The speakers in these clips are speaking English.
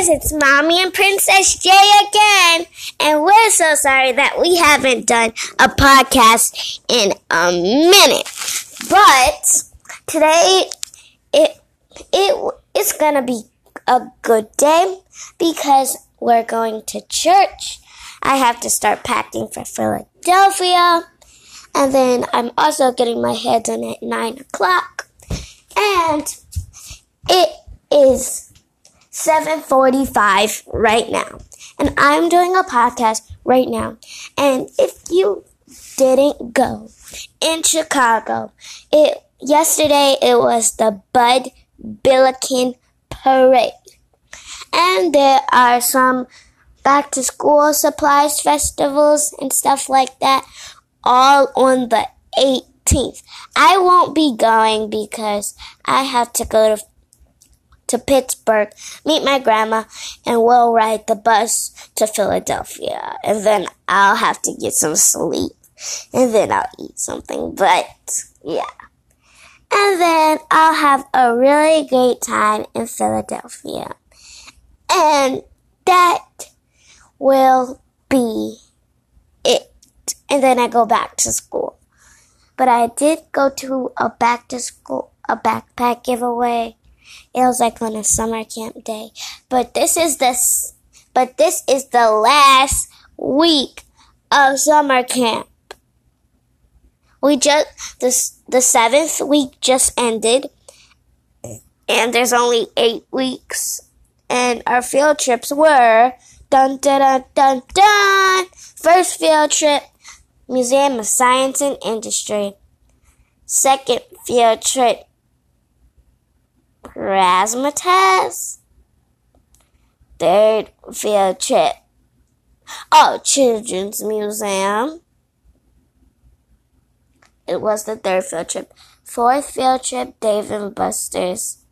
guys, it's Mommy and Princess J again, and we're so sorry that we haven't done a podcast in a minute. But today, it it it's gonna be a good day because we're going to church. I have to start packing for Philadelphia, and then I'm also getting my hair done at nine o'clock, and it is 7:45 right now. And I'm doing a podcast right now. And if you didn't go in Chicago, it yesterday it was the Bud Billiken parade. And there are some back to school supplies festivals and stuff like that all on the 18th. I won't be going because I have to go to to Pittsburgh, meet my grandma, and we'll ride the bus to Philadelphia. And then I'll have to get some sleep. And then I'll eat something. But yeah. And then I'll have a really great time in Philadelphia. And that will be it. And then I go back to school. But I did go to a back to school, a backpack giveaway it was like on a summer camp day. But this is this but this is the last week of summer camp. We just the the seventh week just ended, and there's only eight weeks. And our field trips were dun dun dun dun dun. First field trip, Museum of Science and Industry. Second field trip, Razzmatazz. Third field trip. Oh, Children's Museum. It was the third field trip. Fourth field trip, Dave and Buster's.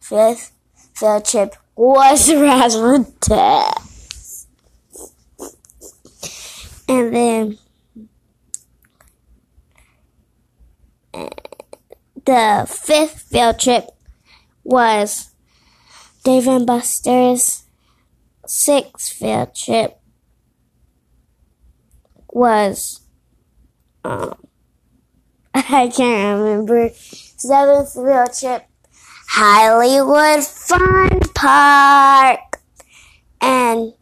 Fifth field trip was Razzmatazz. And then eh, the fifth field trip was Dave and Buster's sixth field trip was um I can't remember seventh field trip Hollywood Fun Park and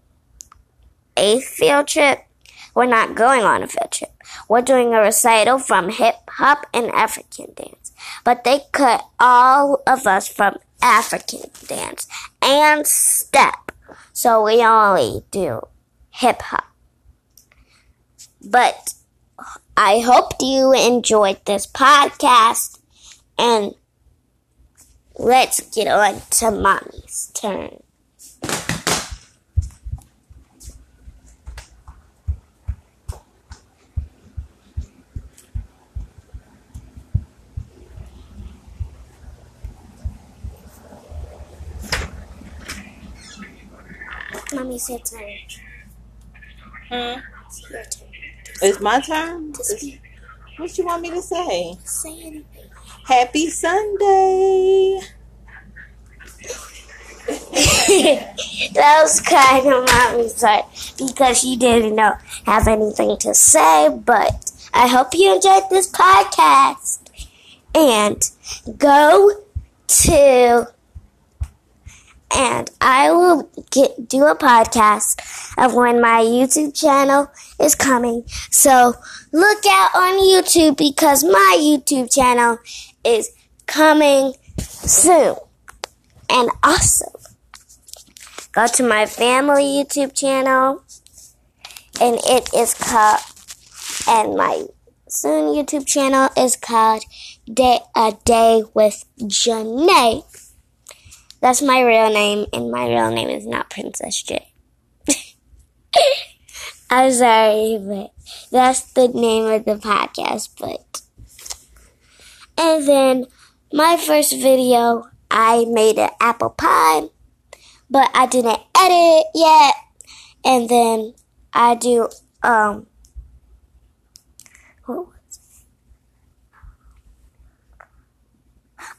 eighth field trip we're not going on a field trip. We're doing a recital from hip hop and African dance but they cut all of us from African dance and step. So we only do hip hop. But I hope you enjoyed this podcast and let's get on to mommy's turn. Mommy's your turn. Hmm? It's your turn. It's my turn? To speak. What you want me to say? Say anything. Happy Sunday. that was kind of mommy's part because she didn't know have anything to say. But I hope you enjoyed this podcast and go to and I will get do a podcast of when my YouTube channel is coming. So look out on YouTube because my YouTube channel is coming soon. And also go to my family YouTube channel and it is called and my soon YouTube channel is called Day a Day with Janae. That's my real name, and my real name is not Princess J. I'm sorry, but that's the name of the podcast. But and then my first video, I made an apple pie, but I didn't edit it yet. And then I do um.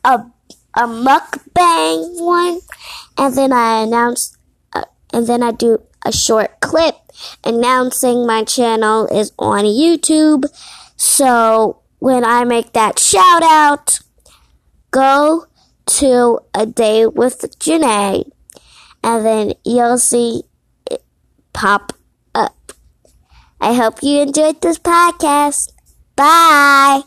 A a mukbang one, and then I announce, uh, and then I do a short clip announcing my channel is on YouTube. So when I make that shout out, go to a day with Janae, and then you'll see it pop up. I hope you enjoyed this podcast. Bye.